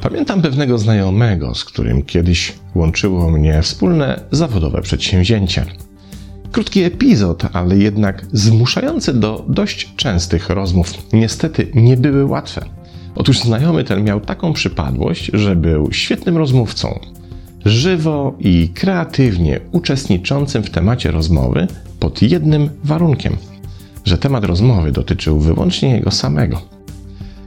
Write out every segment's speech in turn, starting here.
Pamiętam pewnego znajomego, z którym kiedyś łączyło mnie wspólne zawodowe przedsięwzięcie. Krótki epizod, ale jednak zmuszający do dość częstych rozmów. Niestety nie były łatwe. Otóż znajomy ten miał taką przypadłość, że był świetnym rozmówcą. Żywo i kreatywnie uczestniczącym w temacie rozmowy pod jednym warunkiem, że temat rozmowy dotyczył wyłącznie jego samego.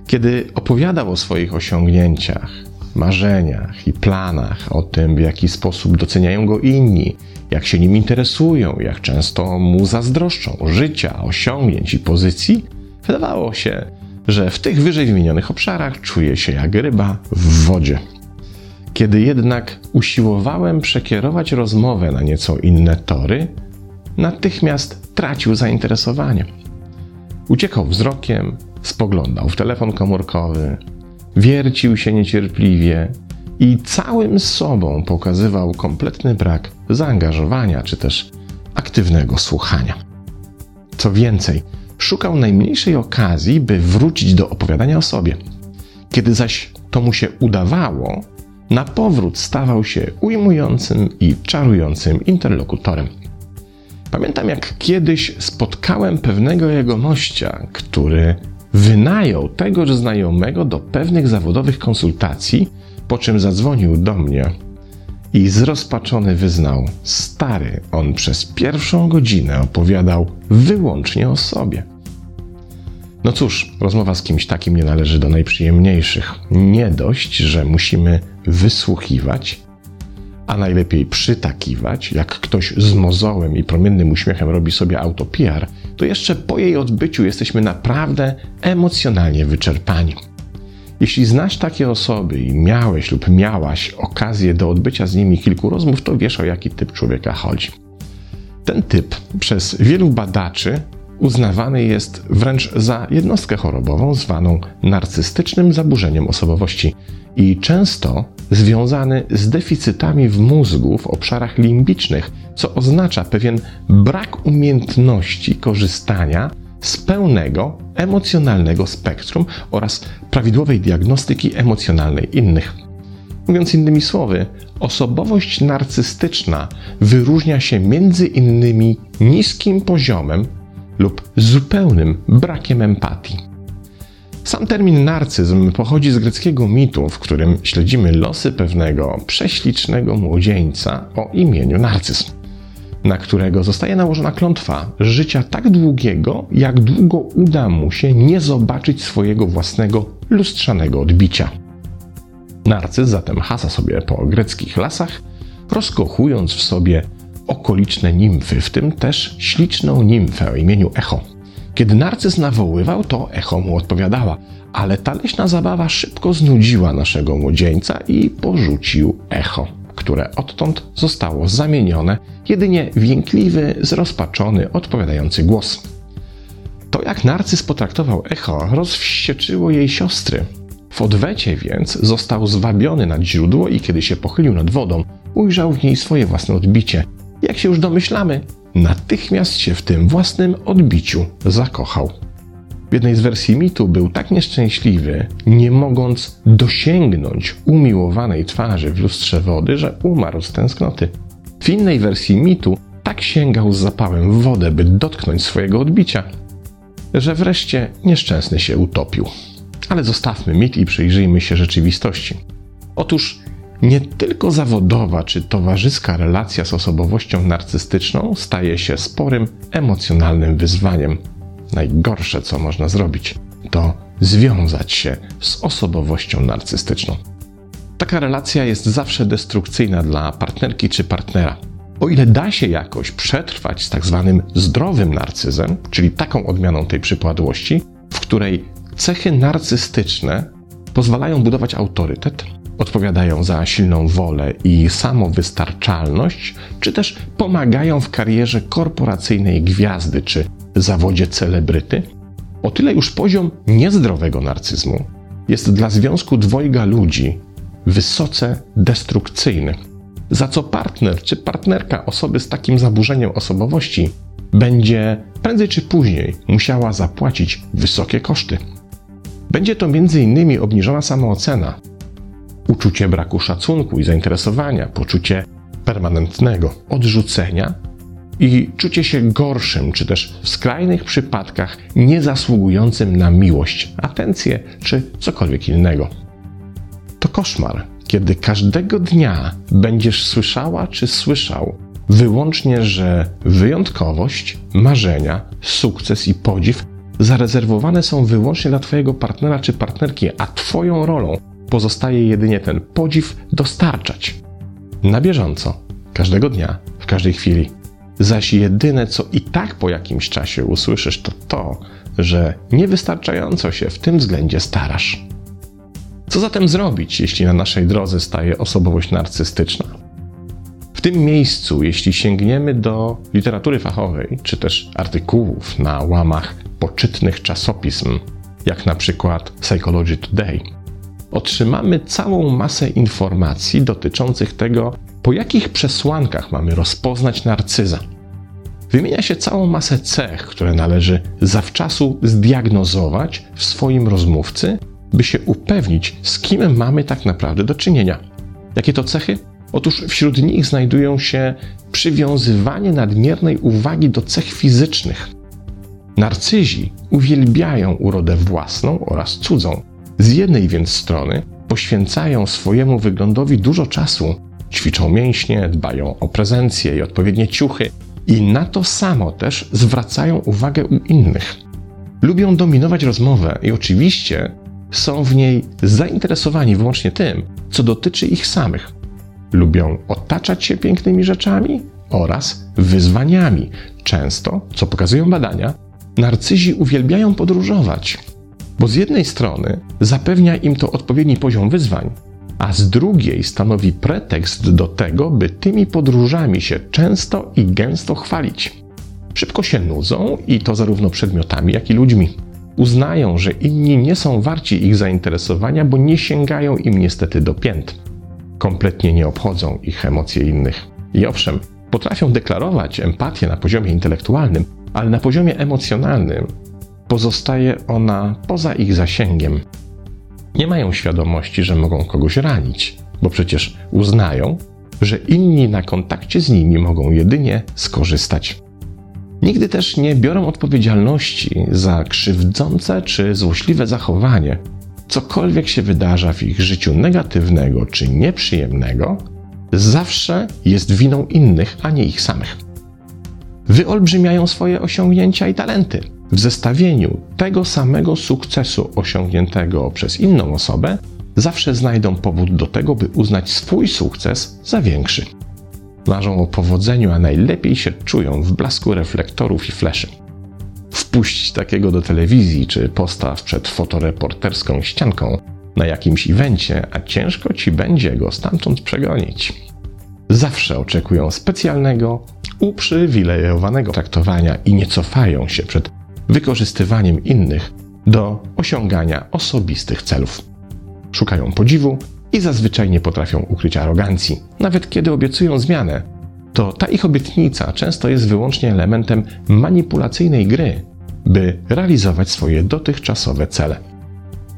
Kiedy opowiadał o swoich osiągnięciach, marzeniach i planach, o tym, w jaki sposób doceniają go inni, jak się nim interesują, jak często mu zazdroszczą życia, osiągnięć i pozycji, wydawało się, że w tych wyżej wymienionych obszarach czuje się jak ryba w wodzie. Kiedy jednak usiłowałem przekierować rozmowę na nieco inne tory, natychmiast tracił zainteresowanie. Uciekał wzrokiem, spoglądał w telefon komórkowy, wiercił się niecierpliwie i całym sobą pokazywał kompletny brak zaangażowania czy też aktywnego słuchania. Co więcej, szukał najmniejszej okazji, by wrócić do opowiadania o sobie. Kiedy zaś to mu się udawało, na powrót stawał się ujmującym i czarującym interlokutorem. Pamiętam, jak kiedyś spotkałem pewnego jegomościa, który wynajął tegoż znajomego do pewnych zawodowych konsultacji, po czym zadzwonił do mnie i zrozpaczony wyznał: Stary, on przez pierwszą godzinę opowiadał wyłącznie o sobie. No cóż, rozmowa z kimś takim nie należy do najprzyjemniejszych. Nie dość, że musimy wysłuchiwać, a najlepiej przytakiwać, jak ktoś z mozołem i promiennym uśmiechem robi sobie auto-PR, to jeszcze po jej odbyciu jesteśmy naprawdę emocjonalnie wyczerpani. Jeśli znasz takie osoby i miałeś lub miałaś okazję do odbycia z nimi kilku rozmów, to wiesz o jaki typ człowieka chodzi. Ten typ przez wielu badaczy uznawany jest wręcz za jednostkę chorobową zwaną narcystycznym zaburzeniem osobowości i często związany z deficytami w mózgu w obszarach limbicznych, co oznacza pewien brak umiejętności korzystania z pełnego emocjonalnego spektrum oraz prawidłowej diagnostyki emocjonalnej innych. Mówiąc innymi słowy, osobowość narcystyczna wyróżnia się między innymi niskim poziomem lub zupełnym brakiem empatii. Sam termin narcyzm pochodzi z greckiego mitu, w którym śledzimy losy pewnego prześlicznego młodzieńca o imieniu Narcyz, na którego zostaje nałożona klątwa życia tak długiego, jak długo uda mu się nie zobaczyć swojego własnego lustrzanego odbicia. Narcyz zatem hasa sobie po greckich lasach, rozkochując w sobie okoliczne nimfy, w tym też śliczną nimfę o imieniu Echo. Kiedy narcyz nawoływał, to Echo mu odpowiadała, ale ta leśna zabawa szybko znudziła naszego młodzieńca i porzucił Echo, które odtąd zostało zamienione jedynie w jękliwy, zrozpaczony, odpowiadający głos. To, jak narcyz potraktował Echo, rozwścieczyło jej siostry. W odwecie więc został zwabiony nad źródło i kiedy się pochylił nad wodą, ujrzał w niej swoje własne odbicie – jak się już domyślamy, natychmiast się w tym własnym odbiciu zakochał. W jednej z wersji mitu był tak nieszczęśliwy, nie mogąc dosięgnąć umiłowanej twarzy w lustrze wody, że umarł z tęsknoty. W innej wersji mitu tak sięgał z zapałem w wodę, by dotknąć swojego odbicia, że wreszcie nieszczęsny się utopił. Ale zostawmy mit i przyjrzyjmy się rzeczywistości. Otóż nie tylko zawodowa czy towarzyska relacja z osobowością narcystyczną staje się sporym emocjonalnym wyzwaniem. Najgorsze, co można zrobić, to związać się z osobowością narcystyczną. Taka relacja jest zawsze destrukcyjna dla partnerki czy partnera. O ile da się jakoś przetrwać z tak zwanym zdrowym narcyzem, czyli taką odmianą tej przypadłości, w której cechy narcystyczne pozwalają budować autorytet, odpowiadają za silną wolę i samowystarczalność, czy też pomagają w karierze korporacyjnej gwiazdy czy zawodzie celebryty, o tyle już poziom niezdrowego narcyzmu jest dla związku dwojga ludzi wysoce destrukcyjny. za co partner czy partnerka osoby z takim zaburzeniem osobowości będzie prędzej czy później musiała zapłacić wysokie koszty. Będzie to m.in. obniżona samoocena, uczucie braku szacunku i zainteresowania, poczucie permanentnego odrzucenia i czucie się gorszym, czy też w skrajnych przypadkach niezasługującym na miłość, atencję czy cokolwiek innego. To koszmar, kiedy każdego dnia będziesz słyszała czy słyszał wyłącznie, że wyjątkowość, marzenia, sukces i podziw zarezerwowane są wyłącznie dla Twojego partnera czy partnerki, a Twoją rolą pozostaje jedynie ten podziw dostarczać. Na bieżąco, każdego dnia, w każdej chwili. Zaś jedyne, co i tak po jakimś czasie usłyszysz, to to, że niewystarczająco się w tym względzie starasz. Co zatem zrobić, jeśli na naszej drodze staje osobowość narcystyczna? W tym miejscu, jeśli sięgniemy do literatury fachowej, czy też artykułów na łamach poczytnych czasopism, jak na przykład Psychology Today, otrzymamy całą masę informacji dotyczących tego, po jakich przesłankach mamy rozpoznać narcyza. Wymienia się całą masę cech, które należy zawczasu zdiagnozować w swoim rozmówcy, by się upewnić, z kim mamy tak naprawdę do czynienia. Jakie to cechy? Otóż wśród nich znajdują się przywiązywanie nadmiernej uwagi do cech fizycznych. Narcyzi uwielbiają urodę własną oraz cudzą. Z jednej więc strony poświęcają swojemu wyglądowi dużo czasu, ćwiczą mięśnie, dbają o prezencję i odpowiednie ciuchy, i na to samo też zwracają uwagę u innych. Lubią dominować rozmowę i oczywiście są w niej zainteresowani wyłącznie tym, co dotyczy ich samych. Lubią otaczać się pięknymi rzeczami oraz wyzwaniami. Często, co pokazują badania, narcyzi uwielbiają podróżować, bo z jednej strony zapewnia im to odpowiedni poziom wyzwań, a z drugiej stanowi pretekst do tego, by tymi podróżami się często i gęsto chwalić. Szybko się nudzą i to zarówno przedmiotami, jak i ludźmi. Uznają, że inni nie są warci ich zainteresowania, bo nie sięgają im niestety do pięt. Kompletnie nie obchodzą ich emocje innych. I owszem, potrafią deklarować empatię na poziomie intelektualnym, ale na poziomie emocjonalnym pozostaje ona poza ich zasięgiem. Nie mają świadomości, że mogą kogoś ranić, bo przecież uznają, że inni na kontakcie z nimi mogą jedynie skorzystać. Nigdy też nie biorą odpowiedzialności za krzywdzące czy złośliwe zachowanie, cokolwiek się wydarza w ich życiu negatywnego czy nieprzyjemnego, zawsze jest winą innych, a nie ich samych. Wyolbrzymiają swoje osiągnięcia i talenty w zestawieniu tego samego sukcesu osiągniętego przez inną osobę, zawsze znajdą powód do tego, by uznać swój sukces za większy. Marzą o powodzeniu, a najlepiej się czują w blasku reflektorów i fleszy. Wpuść takiego do telewizji czy postaw przed fotoreporterską ścianką na jakimś evencie, a ciężko ci będzie go stamtąd przegonić. Zawsze oczekują specjalnego, uprzywilejowanego traktowania i nie cofają się przed wykorzystywaniem innych do osiągania osobistych celów. Szukają podziwu i zazwyczaj nie potrafią ukryć arogancji, nawet kiedy obiecują zmianę. To ta ich obietnica często jest wyłącznie elementem manipulacyjnej gry, by realizować swoje dotychczasowe cele.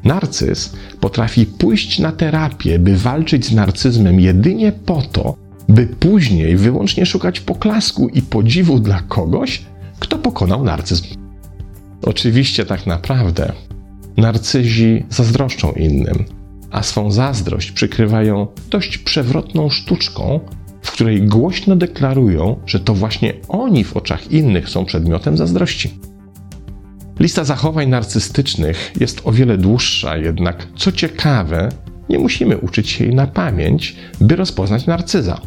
Narcyz potrafi pójść na terapię, by walczyć z narcyzmem jedynie po to, by później wyłącznie szukać poklasku i podziwu dla kogoś, kto pokonał narcyzm. Oczywiście tak naprawdę narcyzi zazdroszczą innym, a swą zazdrość przykrywają dość przewrotną sztuczką, w której głośno deklarują, że to właśnie oni w oczach innych są przedmiotem zazdrości. Lista zachowań narcystycznych jest o wiele dłuższa, jednak co ciekawe, nie musimy uczyć się jej na pamięć, by rozpoznać narcyza.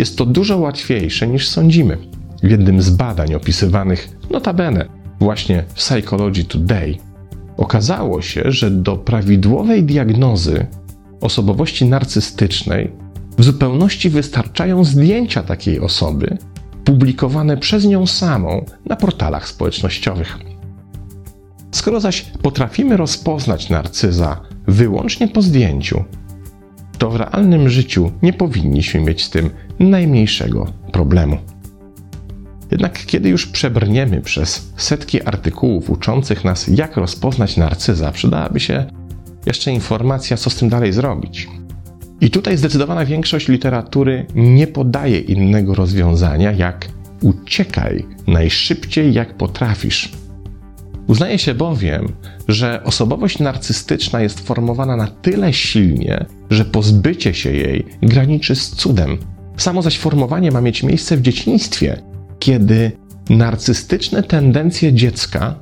Jest to dużo łatwiejsze niż sądzimy. W jednym z badań opisywanych notabene właśnie w Psychology Today okazało się, że do prawidłowej diagnozy osobowości narcystycznej w zupełności wystarczają zdjęcia takiej osoby publikowane przez nią samą na portalach społecznościowych. Skoro zaś potrafimy rozpoznać narcyza wyłącznie po zdjęciu, to w realnym życiu nie powinniśmy mieć z tym najmniejszego problemu. Jednak kiedy już przebrniemy przez setki artykułów uczących nas, jak rozpoznać narcyza, przydałaby się jeszcze informacja, co z tym dalej zrobić. I tutaj zdecydowana większość literatury nie podaje innego rozwiązania, jak uciekaj najszybciej jak potrafisz. Uznaje się bowiem, że osobowość narcystyczna jest formowana na tyle silnie, że pozbycie się jej graniczy z cudem. Samo zaś formowanie ma mieć miejsce w dzieciństwie, kiedy narcystyczne tendencje dziecka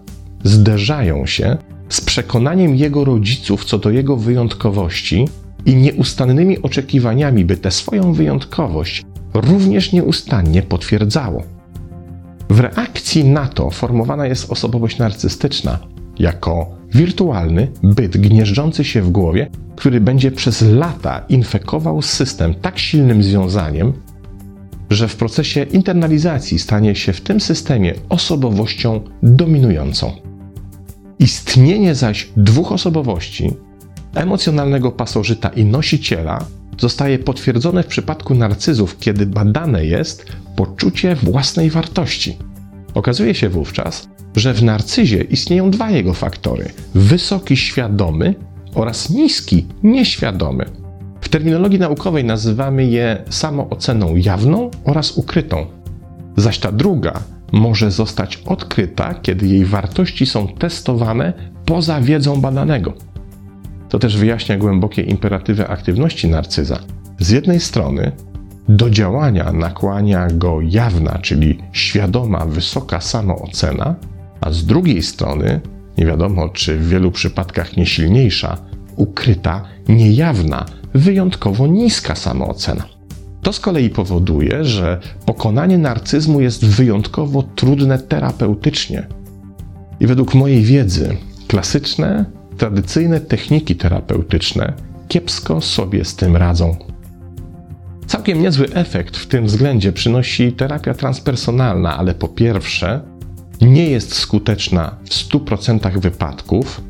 zderzają się z przekonaniem jego rodziców co do jego wyjątkowości i nieustannymi oczekiwaniami, by tę swoją wyjątkowość również nieustannie potwierdzało. W reakcji na to formowana jest osobowość narcystyczna jako wirtualny byt gnieżdżący się w głowie, który będzie przez lata infekował system tak silnym związaniem, że w procesie internalizacji stanie się w tym systemie osobowością dominującą. Istnienie zaś dwóch osobowości, emocjonalnego pasożyta i nosiciela, zostaje potwierdzone w przypadku narcyzów, kiedy badane jest poczucie własnej wartości. Okazuje się wówczas, że w narcyzie istnieją dwa jego faktory: wysoki świadomy oraz niski nieświadomy. W terminologii naukowej nazywamy je samooceną jawną oraz ukrytą. Zaś ta druga może zostać odkryta, kiedy jej wartości są testowane poza wiedzą badanego. To też wyjaśnia głębokie imperatywy aktywności narcyza. Z jednej strony do działania nakłania go jawna, czyli świadoma, wysoka samoocena, a z drugiej strony, nie wiadomo czy w wielu przypadkach nie silniejsza, ukryta, niejawna, wyjątkowo niska samoocena. To z kolei powoduje, że pokonanie narcyzmu jest wyjątkowo trudne terapeutycznie. I według mojej wiedzy, klasyczne, tradycyjne techniki terapeutyczne kiepsko sobie z tym radzą. Całkiem niezły efekt w tym względzie przynosi terapia transpersonalna, ale po pierwsze, nie jest skuteczna w 100% wypadków,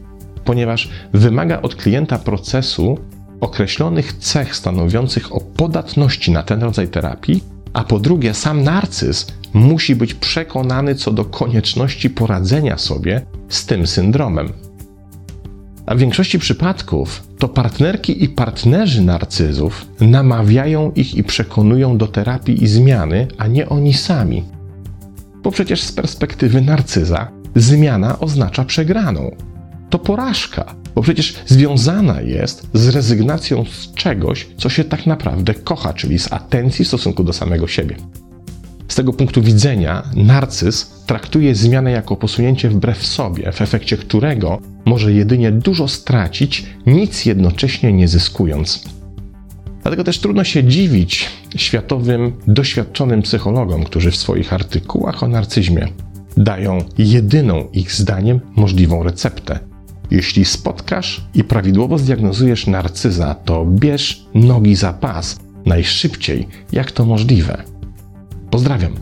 ponieważ wymaga od klienta procesu określonych cech stanowiących o podatności na ten rodzaj terapii, a po drugie, sam narcyz musi być przekonany co do konieczności poradzenia sobie z tym syndromem. A w większości przypadków to partnerki i partnerzy narcyzów namawiają ich i przekonują do terapii i zmiany, a nie oni sami. Bo przecież z perspektywy narcyza zmiana oznacza przegraną. To porażka, bo przecież związana jest z rezygnacją z czegoś, co się tak naprawdę kocha, czyli z atencji w stosunku do samego siebie. Tego punktu widzenia narcyz traktuje zmianę jako posunięcie wbrew sobie, w efekcie którego może jedynie dużo stracić, nic jednocześnie nie zyskując. Dlatego też trudno się dziwić światowym, doświadczonym psychologom, którzy w swoich artykułach o narcyzmie dają jedyną ich zdaniem możliwą receptę. Jeśli spotkasz i prawidłowo zdiagnozujesz narcyza, to bierz nogi za pas najszybciej, jak to możliwe. Pozdrawiam.